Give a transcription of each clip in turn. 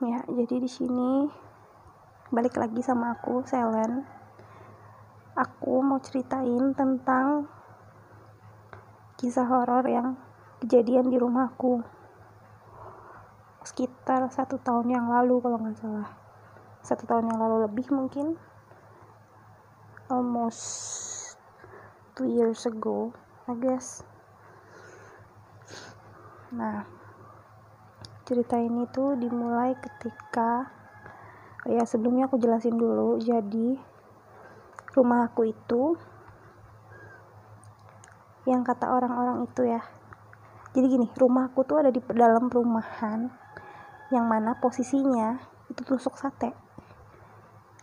ya jadi di sini balik lagi sama aku Selen. Aku mau ceritain tentang kisah horor yang kejadian di rumahku sekitar satu tahun yang lalu kalau nggak salah. Satu tahun yang lalu lebih mungkin. Almost two years ago I guess. Nah cerita ini tuh dimulai ketika ya sebelumnya aku jelasin dulu. Jadi rumah aku itu yang kata orang-orang itu ya. Jadi gini rumahku tuh ada di dalam perumahan yang mana posisinya itu tusuk sate.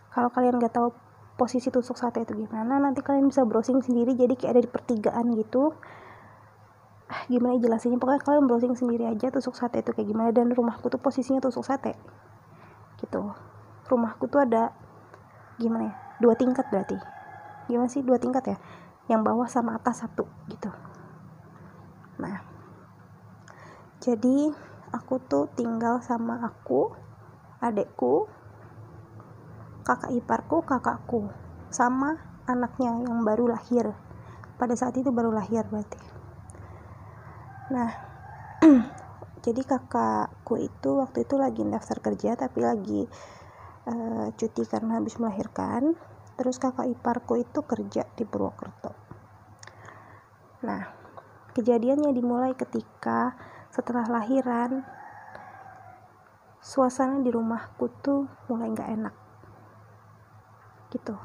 Kalau kalian nggak tahu posisi tusuk sate itu gimana nanti kalian bisa browsing sendiri. Jadi kayak ada di pertigaan gitu ah, gimana ya jelasinnya? Pokoknya kalian browsing sendiri aja tusuk sate itu kayak gimana. Dan rumahku tuh posisinya tusuk sate. Gitu. Rumahku tuh ada gimana ya dua tingkat berarti. Gimana sih? Dua tingkat ya? Yang bawah sama atas satu gitu. Nah. Jadi aku tuh tinggal sama aku adekku kakak iparku kakakku sama anaknya yang baru lahir. Pada saat itu baru lahir berarti nah jadi kakakku itu waktu itu lagi daftar kerja tapi lagi uh, cuti karena habis melahirkan. Terus kakak iparku itu kerja di Purwokerto. Nah kejadiannya dimulai ketika setelah lahiran suasana di rumahku tuh mulai nggak enak. Gitu.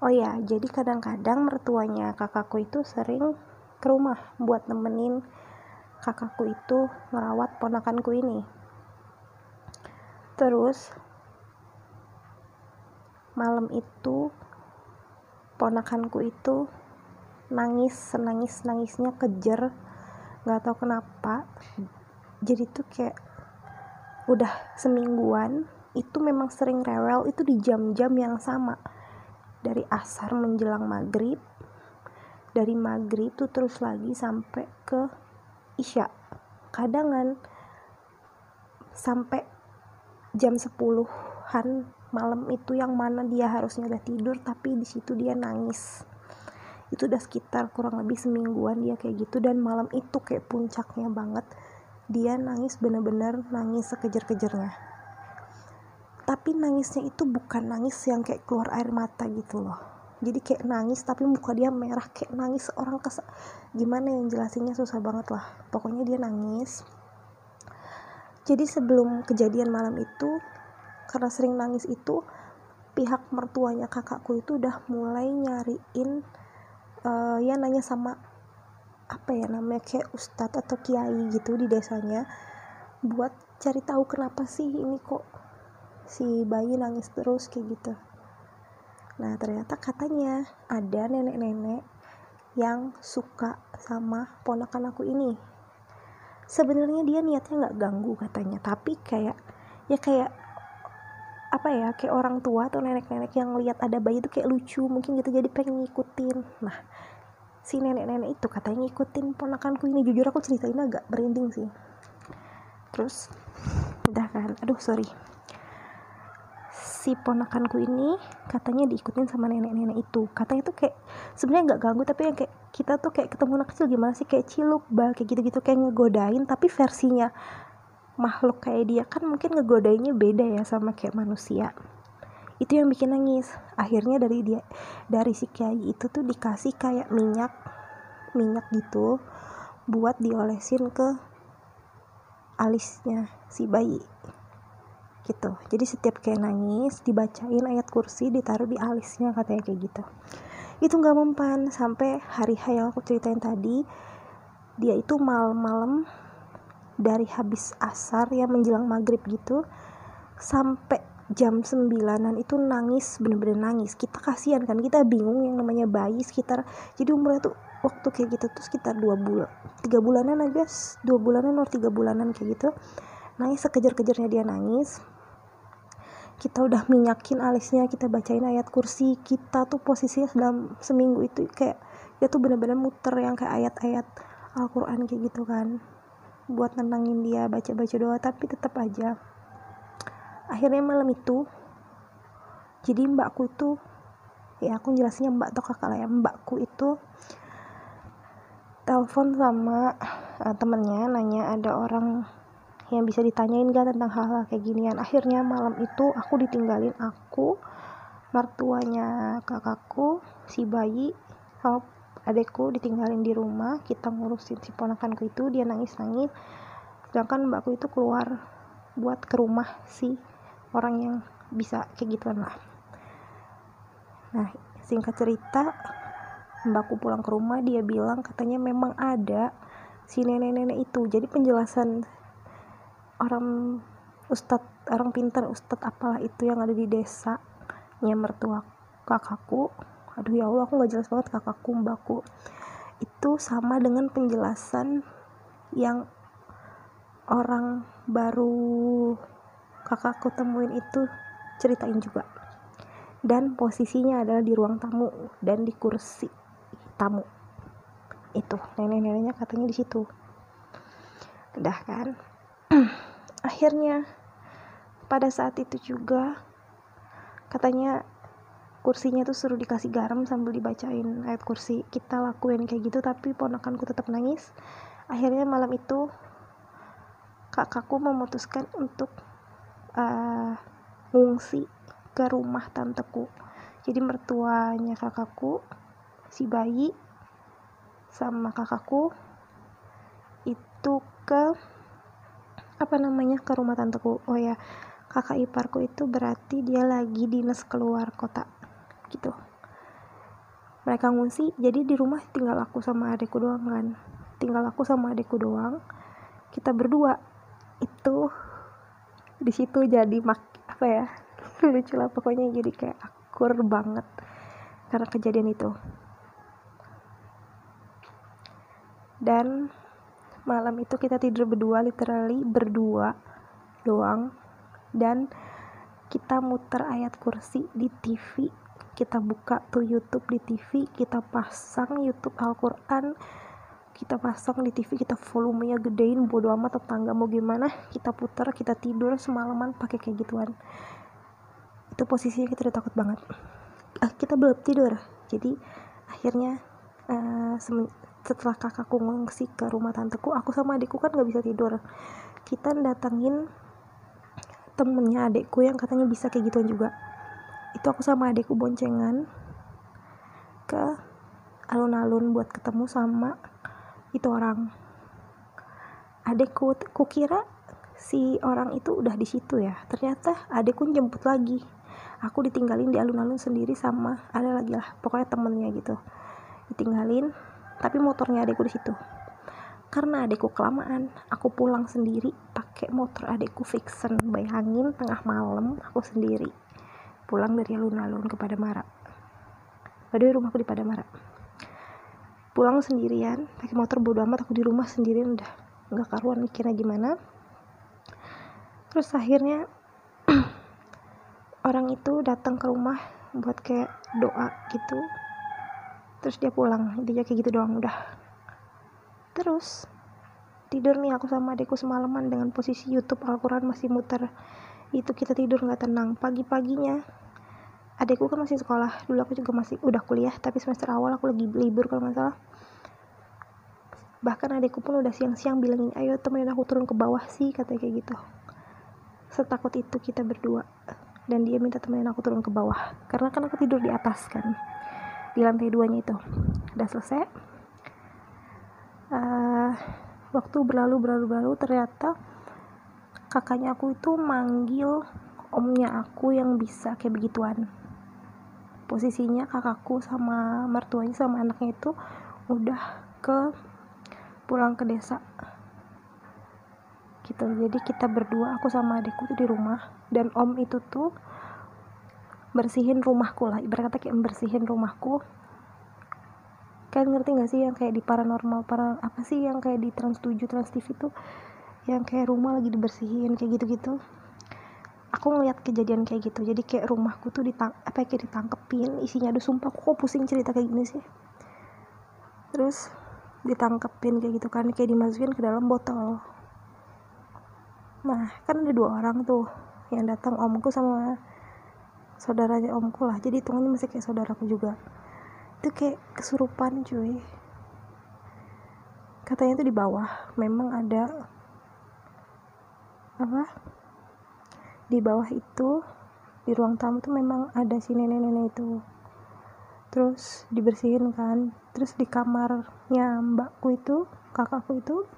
Oh ya jadi kadang-kadang mertuanya kakakku itu sering ke rumah buat nemenin kakakku itu merawat ponakanku ini. Terus malam itu ponakanku itu nangis senangis nangisnya kejer nggak tahu kenapa. Jadi tuh kayak udah semingguan itu memang sering rewel itu di jam-jam yang sama. Dari asar menjelang maghrib dari maghrib tuh terus lagi sampai ke isya. Kadangan sampai jam 10-an malam itu yang mana dia harusnya udah tidur tapi di situ dia nangis. Itu udah sekitar kurang lebih semingguan dia kayak gitu dan malam itu kayak puncaknya banget dia nangis bener-bener nangis sekejar-kejarnya. Tapi nangisnya itu bukan nangis yang kayak keluar air mata gitu loh jadi kayak nangis tapi muka dia merah kayak nangis orang kes gimana yang jelasinnya susah banget lah. Pokoknya dia nangis. Jadi sebelum kejadian malam itu karena sering nangis itu pihak mertuanya kakakku itu udah mulai nyariin uh, ya nanya sama apa ya namanya kayak ustadz atau kiai gitu di desanya buat cari tahu kenapa sih ini kok si bayi nangis terus kayak gitu Nah, ternyata katanya ada nenek-nenek yang suka sama ponakan aku ini. Sebenarnya dia niatnya nggak ganggu katanya, tapi kayak ya kayak apa ya kayak orang tua atau nenek-nenek yang lihat ada bayi itu kayak lucu mungkin gitu jadi pengen ngikutin. Nah si nenek-nenek itu katanya ngikutin ponakanku ini. Jujur aku ceritain agak berinding sih. Terus udah kan? Aduh sorry si ponakanku ini katanya diikutin sama nenek-nenek itu. Katanya tuh kayak sebenarnya nggak ganggu tapi yang kayak kita tuh kayak ketemu anak kecil gimana sih? Kayak ciluk bal kayak gitu-gitu kayak ngegodain tapi versinya makhluk kayak dia kan mungkin ngegodainnya beda ya sama kayak manusia. Itu yang bikin nangis. Akhirnya dari dia dari si kiai itu tuh dikasih kayak minyak minyak gitu buat diolesin ke alisnya si bayi gitu. Jadi setiap kayak nangis dibacain ayat kursi ditaruh di alisnya katanya kayak gitu. Itu nggak mempan sampai hari H yang aku ceritain tadi dia itu malam-malam dari habis asar ya menjelang maghrib gitu sampai jam sembilanan itu nangis bener-bener nangis. Kita kasihan kan kita bingung yang namanya bayi sekitar jadi umurnya tuh waktu kayak gitu tuh sekitar dua bulan tiga bulanan aja dua bulanan atau tiga bulanan kayak gitu. Nangis sekejar-kejarnya dia nangis kita udah minyakin alisnya kita bacain ayat kursi kita tuh posisinya dalam seminggu itu kayak dia tuh bener-bener muter yang kayak ayat-ayat Al-Quran kayak gitu kan buat nenangin dia baca-baca doa tapi tetap aja. Akhirnya malam itu jadi mbakku itu ya aku jelasnya mbak atau kakak lah ya mbakku itu telepon sama uh, temennya nanya ada orang yang bisa ditanyain gak tentang hal-hal kayak ginian. Akhirnya malam itu aku ditinggalin aku mertuanya kakakku si bayi sama adekku ditinggalin di rumah. Kita ngurusin si ponakanku itu dia nangis-nangis. Sedangkan mbakku itu keluar buat ke rumah si orang yang bisa kayak gituan lah. Nah singkat cerita mbakku pulang ke rumah dia bilang katanya memang ada si nenek-nenek itu. Jadi penjelasan orang ustadz orang pintar ustadz apalah itu yang ada di desa. Nya mertua kakakku aduh ya Allah aku nggak jelas banget kakakku mbakku. Itu sama dengan penjelasan yang orang baru kakakku temuin itu ceritain juga. Dan posisinya adalah di ruang tamu dan di kursi tamu. Itu nenek-neneknya katanya di situ. Udah kan akhirnya pada saat itu juga katanya kursinya tuh suruh dikasih garam sambil dibacain ayat kursi kita lakuin kayak gitu tapi ponakanku tetap nangis. Akhirnya malam itu kakakku memutuskan untuk uh, ke rumah tanteku. Jadi mertuanya kakakku si bayi sama kakakku itu ke apa namanya? Ke rumah tanteku. Oh ya kakak iparku itu berarti dia lagi dinas keluar kota. Gitu. Mereka ngungsi jadi di rumah tinggal aku sama adekku doang kan. Tinggal aku sama adekku doang. Kita berdua. Itu di situ jadi mak apa ya lucu lah pokoknya. Jadi kayak akur banget karena kejadian itu. Dan malam itu kita tidur berdua literally berdua doang. Dan kita muter ayat kursi di TV kita buka tuh YouTube di TV kita pasang YouTube Al-Quran kita pasang di TV kita volumenya gedein bodo amat tetangga mau gimana kita putar kita tidur semalaman pakai kayak gituan. Itu posisinya kita udah takut banget. Ah, kita belum tidur jadi akhirnya uh, setelah kakakku ngungsi ke rumah tanteku aku sama adikku kan gak bisa tidur. Kita datangin temennya adikku yang katanya bisa kayak gituan juga. Itu aku sama adikku boncengan ke alun-alun buat ketemu sama itu orang. Adikku kukira si orang itu udah di situ ya. Ternyata adikku jemput lagi. Aku ditinggalin di alun-alun sendiri sama ada lagi lah pokoknya temennya gitu. Ditinggalin tapi motornya adekku di situ. Karena adekku kelamaan aku pulang sendiri pakai motor adekku fixen. Bayangin tengah malam aku sendiri. Pulang dari alun-alun ke Padamara. Padahal rumahku di Padamara. Pulang sendirian pakai motor bodo amat aku di rumah sendirian udah. Nggak karuan mikirnya gimana. Terus akhirnya orang itu datang ke rumah buat kayak doa gitu terus dia pulang intinya kayak gitu doang udah. Terus tidur nih aku sama adekku semalaman dengan posisi YouTube Al-Quran masih muter. Itu kita tidur nggak tenang. Pagi-paginya adekku kan masih sekolah. Dulu aku juga masih udah kuliah tapi semester awal aku lagi libur kalau nggak salah. Bahkan adekku pun udah siang-siang bilangin ayo temenin aku turun ke bawah sih katanya kayak gitu. Setakut itu kita berdua. Dan dia minta temenin aku turun ke bawah. Karena kan aku tidur di atas kan di lantai duanya itu. Udah selesai. Uh, waktu berlalu berlalu berlalu ternyata kakaknya aku itu manggil omnya aku yang bisa kayak begituan. Posisinya kakakku sama mertuanya sama anaknya itu udah ke pulang ke desa. Gitu. Jadi kita berdua aku sama adikku tuh di rumah. Dan om itu tuh bersihin rumahku lah. Ibarat kata kayak bersihin rumahku. Kalian ngerti gak sih yang kayak di paranormal para apa sih yang kayak di trans 7 trans TV tuh? Yang kayak rumah lagi dibersihin kayak gitu-gitu. Aku ngeliat kejadian kayak gitu. Jadi kayak rumahku tuh ditang apa kayak ditangkepin. Isinya ada sumpah aku kok pusing cerita kayak gini sih? Terus ditangkepin kayak gitu kan kayak dimasukin ke dalam botol. Nah kan ada dua orang tuh yang datang omku sama saudaranya omku lah. Jadi hitungannya masih kayak saudaraku juga. Itu kayak kesurupan cuy. Katanya itu di bawah memang ada apa? Di bawah itu di ruang tamu tuh memang ada si nenek-nenek itu. Terus dibersihin kan. Terus di kamarnya mbakku itu kakakku itu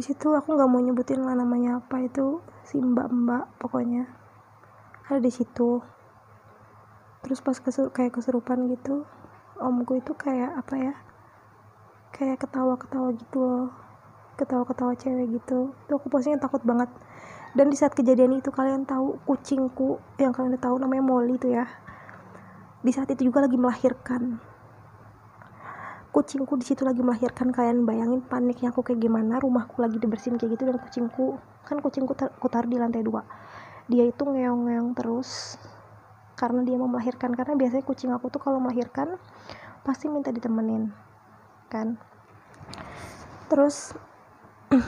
di situ aku nggak mau nyebutin lah namanya apa itu si mbak mbak pokoknya ada di situ. Terus pas kesur kayak kesurupan gitu omku itu kayak apa ya kayak ketawa ketawa gitu loh. Ketawa ketawa cewek gitu. Tuh aku posisinya takut banget. Dan di saat kejadian itu kalian tahu kucingku yang kalian udah tahu namanya Molly itu ya. Di saat itu juga lagi melahirkan. Kucingku di situ lagi melahirkan. Kalian bayangin paniknya aku kayak gimana rumahku lagi dibersihin kayak gitu dan kucingku kan kucingku tar taruh di lantai dua dia itu ngeong-ngeong terus karena dia mau melahirkan. Karena biasanya kucing aku tuh kalau melahirkan pasti minta ditemenin kan? Terus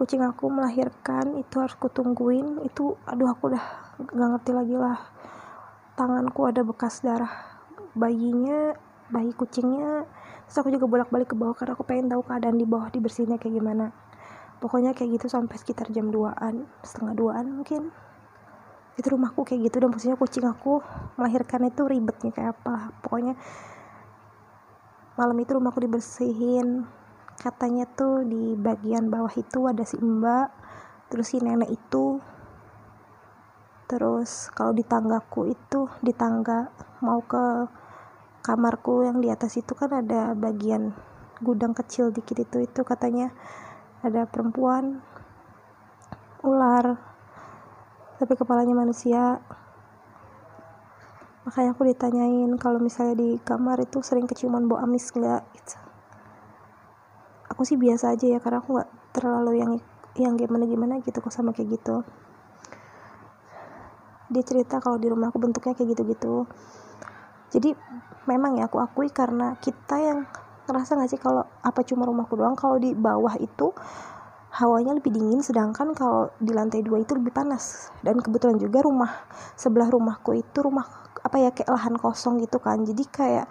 kucing aku melahirkan itu harus kutungguin. Itu aduh aku udah gak ngerti lagi lah. Tanganku ada bekas darah bayinya bayi kucingnya. Terus aku juga bolak-balik ke bawah karena aku pengen tahu keadaan di bawah dibersihnya kayak gimana pokoknya kayak gitu sampai sekitar jam 2an setengah 2an mungkin. Itu rumahku kayak gitu dan posisinya kucing aku melahirkan itu ribetnya kayak apa. Pokoknya malam itu rumahku dibersihin. Katanya tuh di bagian bawah itu ada si mbak terus si nenek itu. Terus kalau di tanggaku itu di tangga mau ke kamarku yang di atas itu kan ada bagian gudang kecil dikit itu itu katanya ada perempuan ular tapi kepalanya manusia. Makanya aku ditanyain kalau misalnya di kamar itu sering keciuman bau amis nggak gitu. aku sih biasa aja ya karena aku nggak terlalu yang yang gimana gimana gitu kok sama kayak gitu. Dia cerita kalau di rumah aku bentuknya kayak gitu gitu jadi memang ya aku akui karena kita yang ngerasa gak sih kalau apa cuma rumahku doang? Kalau di bawah itu hawanya lebih dingin sedangkan kalau di lantai dua itu lebih panas. Dan kebetulan juga rumah sebelah rumahku itu rumah apa ya kayak lahan kosong gitu kan. Jadi kayak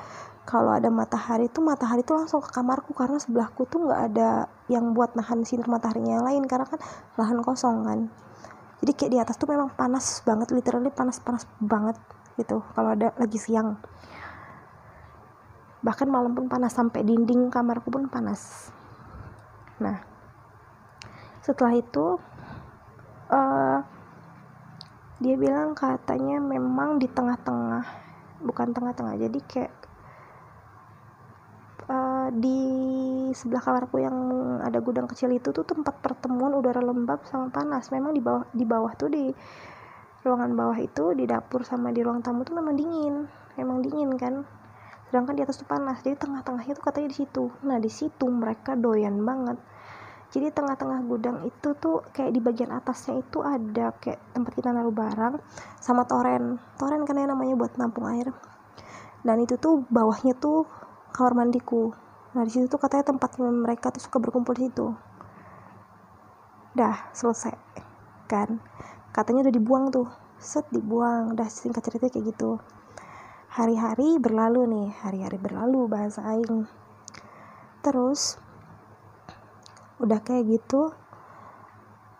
kalau ada matahari itu matahari itu langsung ke kamarku karena sebelahku tuh nggak ada yang buat nahan sinar mataharinya yang lain karena kan lahan kosong kan. Jadi kayak di atas tuh memang panas banget literally panas panas banget gitu kalau ada lagi siang bahkan malam pun panas sampai dinding kamarku pun panas. Nah setelah itu uh, dia bilang katanya memang di tengah-tengah bukan tengah-tengah jadi kayak uh, di sebelah kamarku yang ada gudang kecil itu tuh tempat pertemuan udara lembab sama panas. Memang di bawah di bawah tuh di ruangan bawah itu di dapur sama di ruang tamu tuh memang dingin memang dingin kan sedangkan di atas tuh panas. Jadi tengah-tengahnya tuh katanya di situ. Nah di situ mereka doyan banget. Jadi tengah-tengah gudang itu tuh kayak di bagian atasnya itu ada kayak tempat kita naruh barang sama toren. Toren kan ya namanya buat nampung air. Dan itu tuh bawahnya tuh kamar mandiku. Nah di situ tuh katanya tempat mereka tuh suka berkumpul di situ. Dah selesai kan? Katanya udah dibuang tuh. Set dibuang. Udah singkat cerita kayak gitu hari-hari berlalu nih hari-hari berlalu bahasa aing. Terus udah kayak gitu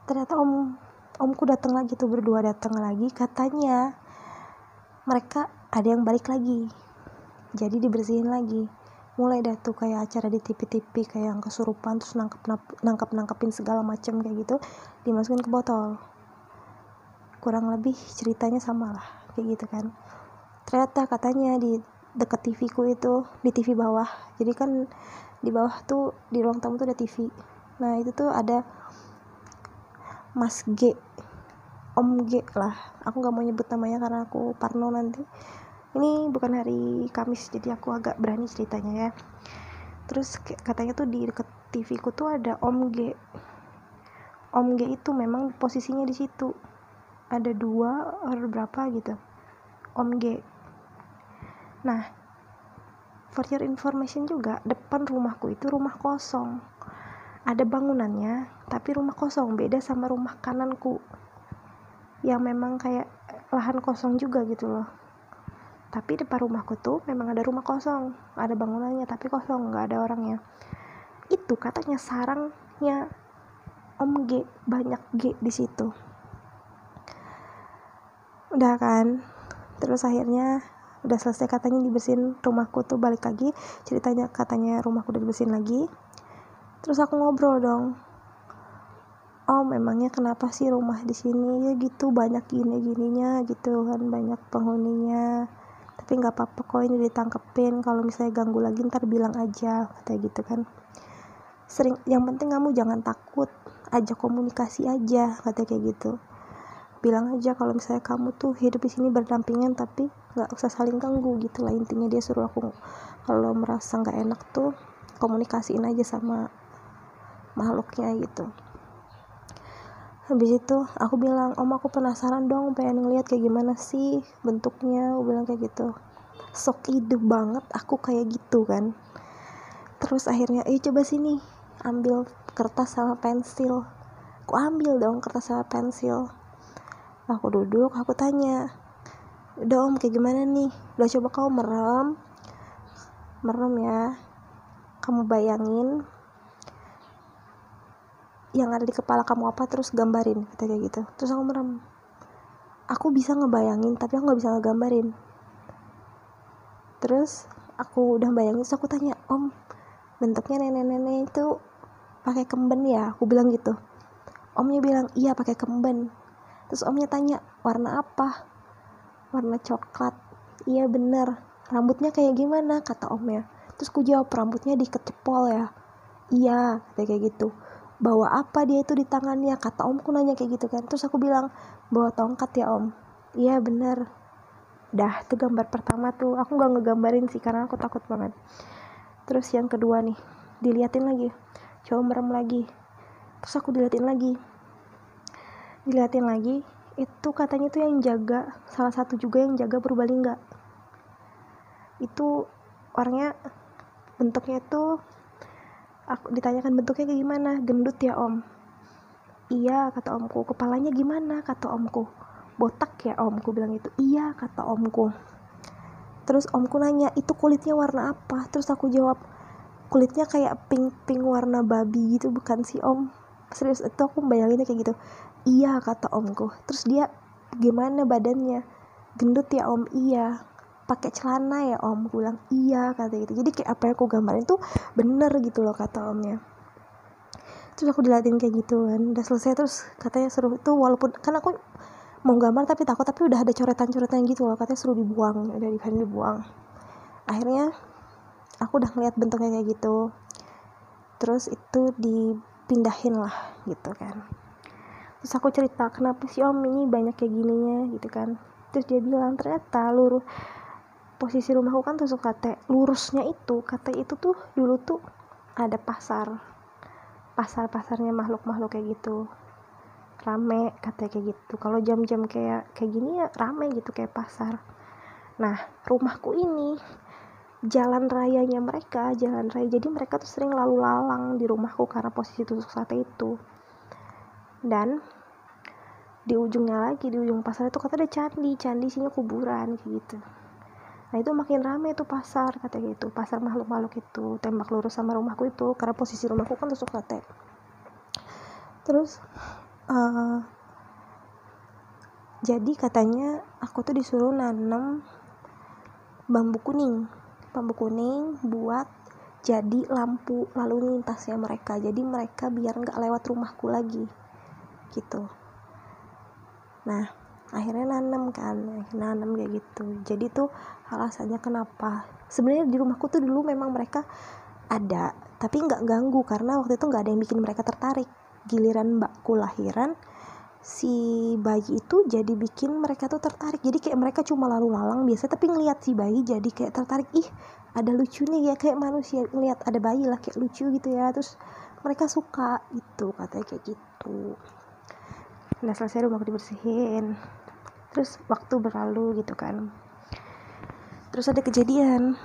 ternyata om omku datang lagi tuh berdua datang lagi katanya mereka ada yang balik lagi. Jadi dibersihin lagi. Mulai dah tuh kayak acara di TV-TV kayak yang kesurupan terus nangkep nangkep nangkepin segala macam kayak gitu dimasukin ke botol. Kurang lebih ceritanya sama lah kayak gitu kan ternyata katanya di deket TV ku itu di TV bawah. Jadi kan di bawah tuh di ruang tamu tuh ada TV nah itu tuh ada Mas G Om G lah. Aku nggak mau nyebut namanya karena aku parno nanti. Ini bukan hari Kamis jadi aku agak berani ceritanya ya. Terus katanya tuh di deket TV ku tuh ada Om G. Om G itu memang posisinya di situ. Ada dua atau berapa gitu. Om G nah for your information juga depan rumahku itu rumah kosong. Ada bangunannya tapi rumah kosong. Beda sama rumah kananku yang memang kayak lahan kosong juga gitu loh. Tapi depan rumahku tuh memang ada rumah kosong. Ada bangunannya tapi kosong. Nggak ada orangnya. Itu katanya sarangnya Om G. Banyak G di situ. Udah kan? Terus akhirnya udah selesai katanya dibersihin rumahku tuh balik lagi. Ceritanya katanya rumahku udah dibersihin lagi. Terus aku ngobrol dong. Oh memangnya kenapa sih rumah di sini? Ya gitu banyak gini gininya gitu kan banyak penghuninya. Tapi nggak apa-apa kok ini ditangkepin. Kalau misalnya ganggu lagi ntar bilang aja kayak gitu kan. Sering yang penting kamu jangan takut. Aja komunikasi aja kata kayak gitu. Bilang aja kalau misalnya kamu tuh hidup di sini berdampingan tapi nggak usah saling ganggu gitu lah. Intinya dia suruh aku kalau merasa nggak enak tuh komunikasiin aja sama makhluknya gitu. Habis itu aku bilang om aku penasaran dong pengen ngeliat kayak gimana sih bentuknya. Aku bilang kayak gitu. Sok ide banget aku kayak gitu kan. Terus akhirnya eh coba sini ambil kertas sama pensil. Aku ambil dong kertas sama pensil. Aku duduk aku tanya udah om kayak gimana nih? Udah coba kau merem. Merem ya. Kamu bayangin yang ada di kepala kamu apa terus gambarin kata kayak gitu. Terus aku merem. Aku bisa ngebayangin tapi aku nggak bisa ngegambarin. Terus aku udah bayangin terus aku tanya om bentuknya nenek-nenek itu pakai kemben ya? Aku bilang gitu. Omnya bilang iya pakai kemben. Terus omnya tanya warna apa warna coklat. Iya bener. Rambutnya kayak gimana? Kata omnya. Terus ku jawab rambutnya dikecepol ya. Iya kayak gitu. Bawa apa dia itu di tangannya? Kata omku nanya kayak gitu kan. Terus aku bilang bawa tongkat ya om. Iya bener. Dah itu gambar pertama tuh. Aku nggak ngegambarin sih karena aku takut banget. Terus yang kedua nih diliatin lagi. Coba merem lagi. Terus aku diliatin lagi. Diliatin lagi itu katanya tuh yang jaga salah satu juga yang jaga Purbalingga. Itu orangnya bentuknya tuh aku ditanyakan bentuknya kayak gimana? Gendut ya om? Iya kata omku. Kepalanya gimana? Kata omku. Botak ya omku bilang itu iya kata omku. Terus omku nanya itu kulitnya warna apa? Terus aku jawab kulitnya kayak pink pink warna babi gitu. Bukan sih om. Serius itu aku bayanginnya kayak gitu iya kata omku. Terus dia gimana badannya? Gendut ya om. Iya. Pakai celana ya om? Bilang iya kata gitu. Jadi kayak apa yang aku gambarin tuh bener gitu loh kata omnya. Terus aku dilatih kayak gitu kan. Udah selesai terus katanya seru itu walaupun kan aku mau gambar tapi takut tapi udah ada coretan-coretan gitu loh. Katanya seru dibuang udah di dibuang. Akhirnya aku udah ngeliat bentuknya kayak gitu. Terus itu dipindahin lah gitu kan terus aku cerita kenapa sih om ini banyak kayak gininya? Gitu kan. Terus dia bilang ternyata luruh posisi rumahku kan tusuk kate. Lurusnya itu kate itu tuh dulu tuh ada pasar. Pasar pasarnya makhluk makhluk kayak gitu. Rame katanya kayak gitu. Kalau jam-jam kayak kayak gini ya rame gitu kayak pasar. Nah rumahku ini jalan rayanya mereka jalan raya. Jadi mereka tuh sering lalu lalang di rumahku karena posisi tusuk sate itu dan di ujungnya lagi di ujung pasar itu kata ada candi. Candi isinya kuburan gitu. Nah itu makin rame tuh pasar kata gitu. Pasar makhluk-makhluk itu tembak lurus sama rumahku itu karena posisi rumahku kan tusuk sate. Terus uh, jadi katanya aku tuh disuruh nanam bambu kuning. Bambu kuning buat jadi lampu lalu lintasnya mereka. Jadi mereka biar nggak lewat rumahku lagi gitu. Nah akhirnya nanam kan nanam kayak gitu. Jadi tuh alasannya kenapa? Sebenarnya di rumahku tuh dulu memang mereka ada tapi nggak ganggu karena waktu itu nggak ada yang bikin mereka tertarik. Giliran mbakku lahiran si bayi itu jadi bikin mereka tuh tertarik. Jadi kayak mereka cuma lalu lalang biasa tapi ngelihat si bayi jadi kayak tertarik. Ih ada lucunya ya kayak manusia. Ngelihat ada bayi lah kayak lucu gitu ya. Terus mereka suka itu katanya kayak gitu nah selesai rumahku dibersihin. Terus waktu berlalu gitu kan. Terus ada kejadian.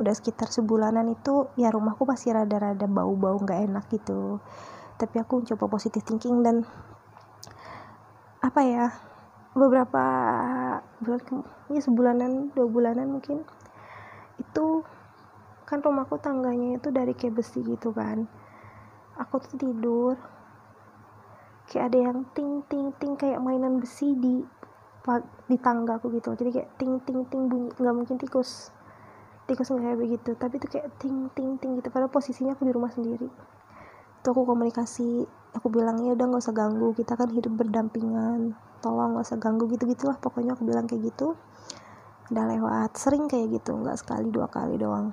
Udah sekitar sebulanan itu ya rumahku pasti rada-rada bau-bau nggak enak gitu. Tapi aku coba positif thinking dan apa ya beberapa bulan ya sebulanan dua bulanan mungkin itu kan rumahku tangganya itu dari kayak besi gitu kan. Aku tuh tidur kayak ada yang ting ting ting kayak mainan besi di di tangga aku gitu. Jadi kayak ting ting ting bunyi nggak mungkin tikus tikus nggak kayak begitu. Tapi itu kayak ting ting ting gitu. Padahal posisinya aku di rumah sendiri. Itu aku komunikasi aku bilang ya udah nggak usah ganggu kita kan hidup berdampingan. Tolong nggak usah ganggu gitu gitulah pokoknya aku bilang kayak gitu. Udah lewat. Sering kayak gitu nggak sekali dua kali doang.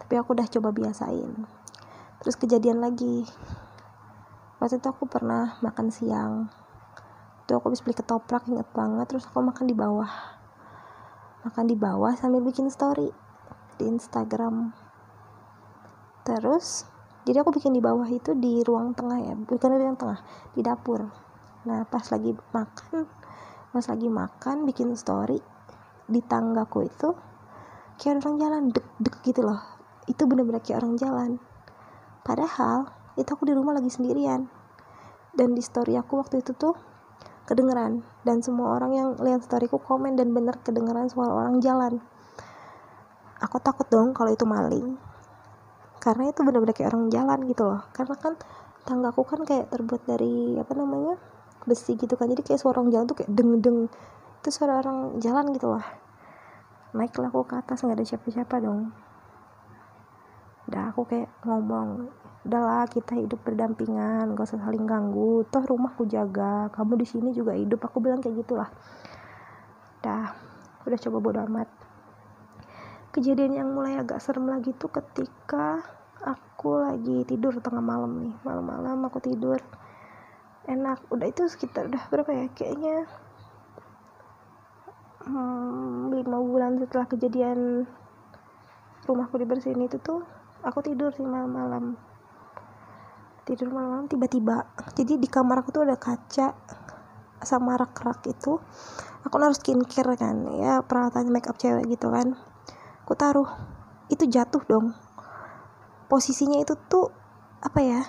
Tapi aku udah coba biasain. Terus kejadian lagi waktu itu aku pernah makan siang. Itu aku habis beli ketoprak inget banget. Terus aku makan di bawah. Makan di bawah sambil bikin story di Instagram. Terus jadi aku bikin di bawah itu di ruang tengah ya. Bukan di ruang tengah di dapur. Nah pas lagi makan pas lagi makan bikin story di tanggaku itu kayak orang jalan dek dek gitu loh. Itu bener-bener kayak orang jalan. Padahal itu aku di rumah lagi sendirian. Dan di story aku waktu itu tuh kedengeran. Dan semua orang yang lihat storyku komen dan bener kedengeran suara orang jalan. Aku takut dong kalau itu maling. Karena itu bener-bener kayak orang jalan gitu loh. Karena kan tanggaku kan kayak terbuat dari apa namanya besi gitu kan. Jadi kayak suara orang jalan tuh kayak deng deng itu suara orang jalan gitu loh. Naiklah aku ke atas nggak ada siapa-siapa dong. Udah aku kayak ngomong udahlah kita hidup berdampingan gak usah saling ganggu. Toh rumahku jaga kamu di sini juga hidup. Aku bilang kayak gitulah. Dah udah coba bodo amat. Kejadian yang mulai agak serem lagi tuh ketika aku lagi tidur tengah malam nih. Malam-malam aku tidur. Enak. Udah itu sekitar udah berapa ya? Kayaknya hmm, lima bulan setelah kejadian rumahku dibersihin itu tuh aku tidur sih malam-malam tidur malam-malam tiba-tiba. Jadi di kamar aku tuh ada kaca sama rak-rak itu. Aku naruh skincare kan ya peralatan makeup cewek gitu kan. Aku taruh. Itu jatuh dong. Posisinya itu tuh apa ya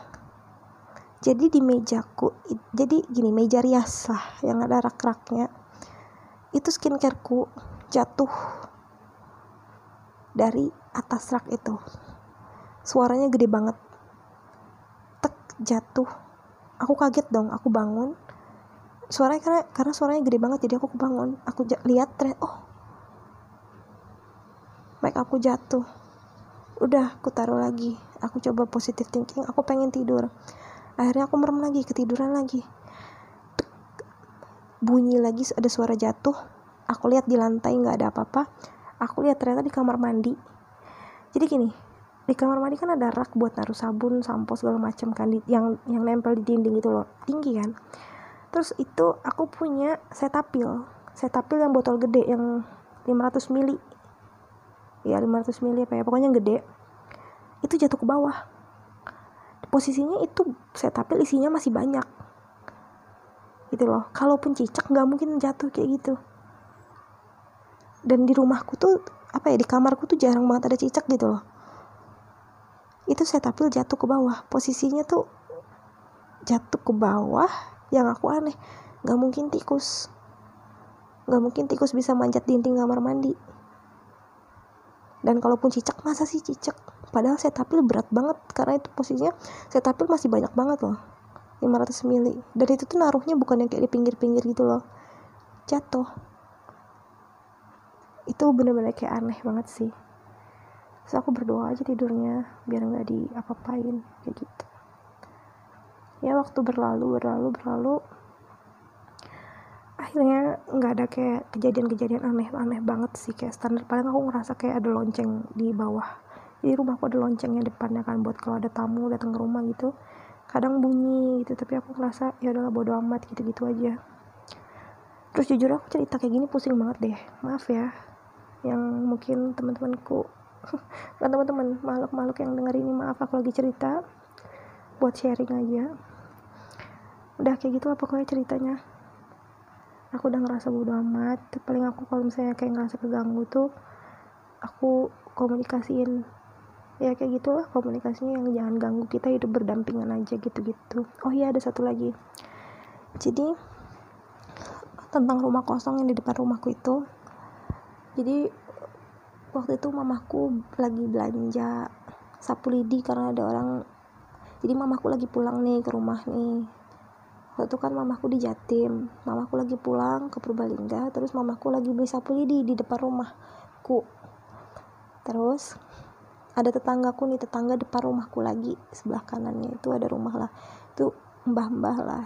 jadi di mejaku jadi gini meja rias lah yang ada rak-raknya. Itu skincareku jatuh dari atas rak itu. Suaranya gede banget jatuh. Aku kaget dong aku bangun. Suaranya karena karena suaranya gede banget jadi aku bangun aku lihat tren oh. Make aku jatuh. Udah aku taruh lagi. Aku coba positive thinking aku pengen tidur. Akhirnya aku merem lagi ketiduran lagi. Bunyi lagi ada suara jatuh. Aku lihat di lantai nggak ada apa-apa. Aku lihat ternyata di kamar mandi. Jadi gini di kamar mandi kan ada rak buat naruh sabun sampo segala macam kan yang yang nempel di dinding itu loh tinggi kan. Terus itu aku punya setapil setapil yang botol gede yang 500 mili. Ya 500 mili apa ya pokoknya gede. Itu jatuh ke bawah. Posisinya itu setapil isinya masih banyak. Gitu loh. Kalaupun cicak nggak mungkin jatuh kayak gitu. Dan di rumahku tuh apa ya di kamarku tuh jarang banget ada cicak gitu loh itu saya tampil jatuh ke bawah. Posisinya tuh jatuh ke bawah yang aku aneh. Nggak mungkin tikus. Nggak mungkin tikus bisa manjat dinding kamar mandi. Dan kalaupun cicak masa sih cicak? Padahal saya tampil berat banget karena itu posisinya saya tampil masih banyak banget loh. 500 mili. Dan itu tuh naruhnya bukan yang kayak di pinggir-pinggir gitu loh. Jatuh. Itu bener-bener kayak aneh banget sih terus aku berdoa aja tidurnya biar nggak diapa-apain kayak gitu. Ya waktu berlalu berlalu berlalu. Akhirnya nggak ada kayak kejadian-kejadian aneh-aneh banget sih kayak standar. Paling aku ngerasa kayak ada lonceng di bawah. Di rumahku ada loncengnya depannya kan buat kalau ada tamu datang ke rumah gitu. Kadang bunyi gitu tapi aku ngerasa ya udahlah bodo amat gitu-gitu aja. Terus jujur aku cerita kayak gini pusing banget deh. Maaf ya yang mungkin teman-temanku kan teman-teman makhluk-makhluk yang denger ini maaf aku lagi cerita. Buat sharing aja. Udah kayak gitu apa pokoknya ceritanya. Aku udah ngerasa bodo amat. Paling aku kalau misalnya kayak ngerasa keganggu tuh aku komunikasiin. Ya kayak gitulah komunikasinya yang jangan ganggu kita hidup berdampingan aja gitu-gitu. Oh iya ada satu lagi. Jadi tentang rumah kosong yang di depan rumahku itu. Jadi waktu itu mamaku lagi belanja sapu lidi karena ada orang jadi mamaku lagi pulang nih ke rumah nih. Waktu itu kan mamaku di Jatim mamaku lagi pulang ke Purbalingga terus mamaku lagi beli sapu lidi di depan rumahku. Terus ada tetanggaku nih tetangga depan rumahku lagi sebelah kanannya itu ada rumah lah. Itu mbah-mbah lah.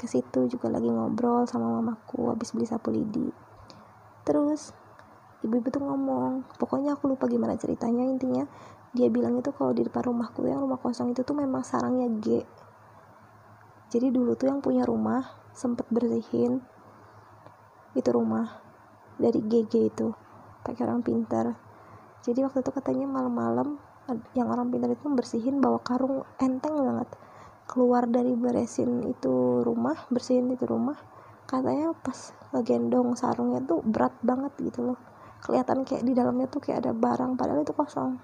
Ke situ juga lagi ngobrol sama mamaku habis beli sapu lidi. Terus ibu-ibu tuh ngomong pokoknya aku lupa gimana ceritanya intinya dia bilang itu kalau di depan rumahku yang rumah kosong itu tuh memang sarangnya G. Jadi dulu tuh yang punya rumah sempet bersihin itu rumah dari GG itu pakai orang pintar. Jadi waktu itu katanya malam-malam yang orang pintar itu bersihin bawa karung enteng banget. Keluar dari beresin itu rumah bersihin itu rumah katanya pas ngegendong sarungnya tuh berat banget gitu loh kelihatan kayak di dalamnya tuh kayak ada barang padahal itu kosong.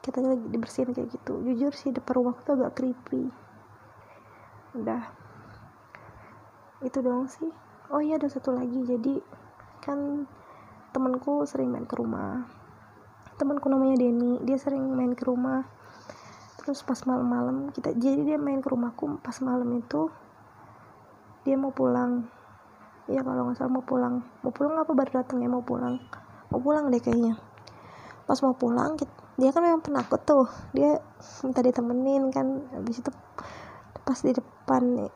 Katanya lagi dibersihin kayak gitu. Jujur sih depan rumah tuh agak creepy. Udah. Itu doang sih. Oh iya ada satu lagi. Jadi kan temanku sering main ke rumah. Temanku namanya Denny. Dia sering main ke rumah. Terus pas malam-malam kita jadi dia main ke rumahku pas malam itu dia mau pulang ya kalau nggak salah mau pulang. Mau pulang apa baru datang ya? Mau pulang. Mau pulang deh kayaknya. Pas mau pulang dia kan memang penakut tuh. Dia minta ditemenin kan. Habis itu pas di depan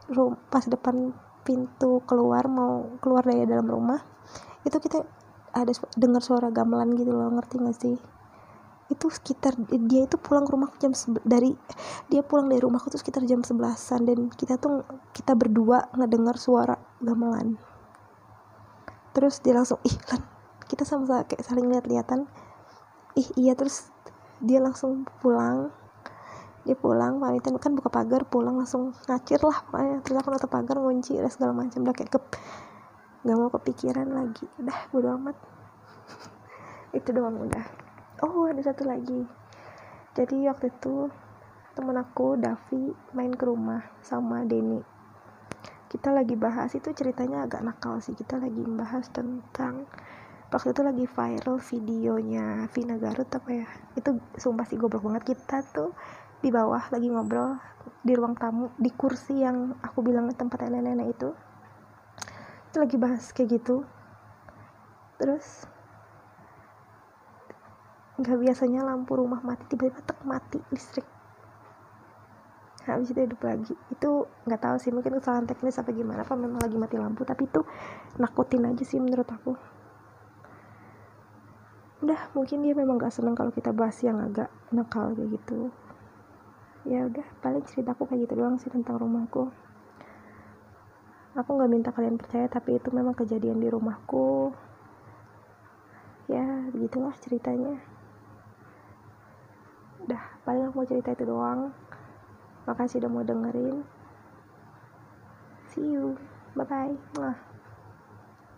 pas depan pintu keluar mau keluar dari dalam rumah itu kita ada dengar suara gamelan gitu loh. Ngerti gak sih? Itu sekitar dia itu pulang ke rumah jam dari dia pulang dari rumahku tuh sekitar jam sebelasan. Dan kita tuh kita berdua ngedengar suara gamelan terus dia langsung ih lan kita sama-sama kayak saling lihat-lihatan ih iya. Terus dia langsung pulang. Dia pulang pamitan kan buka pagar pulang langsung ngacir lah pokoknya terus aku nutup pagar ngunci dan segala macam. Udah kayak kep nggak mau kepikiran lagi. Udah bodo amat. Itu doang udah. Oh ada satu lagi. Jadi waktu itu temen aku Davi main ke rumah sama Denny kita lagi bahas itu ceritanya agak nakal sih. Kita lagi membahas tentang waktu itu lagi viral videonya Vina Garut apa ya? Itu sumpah sih goblok banget. Kita tuh di bawah lagi ngobrol di ruang tamu di kursi yang aku bilang tempat nenek-nenek itu. Itu lagi bahas kayak gitu. Terus nggak biasanya lampu rumah mati tiba-tiba tek mati listrik habis itu hidup lagi. Itu nggak tahu sih mungkin kesalahan teknis apa gimana apa memang lagi mati lampu tapi itu nakutin aja sih menurut aku. Udah mungkin dia memang gak seneng kalau kita bahas yang agak nakal kayak gitu. Ya udah paling ceritaku kayak gitu doang sih tentang rumahku. Aku nggak minta kalian percaya tapi itu memang kejadian di rumahku. Ya begitulah ceritanya. Udah paling aku mau cerita itu doang makasih udah mau dengerin. See you. Bye bye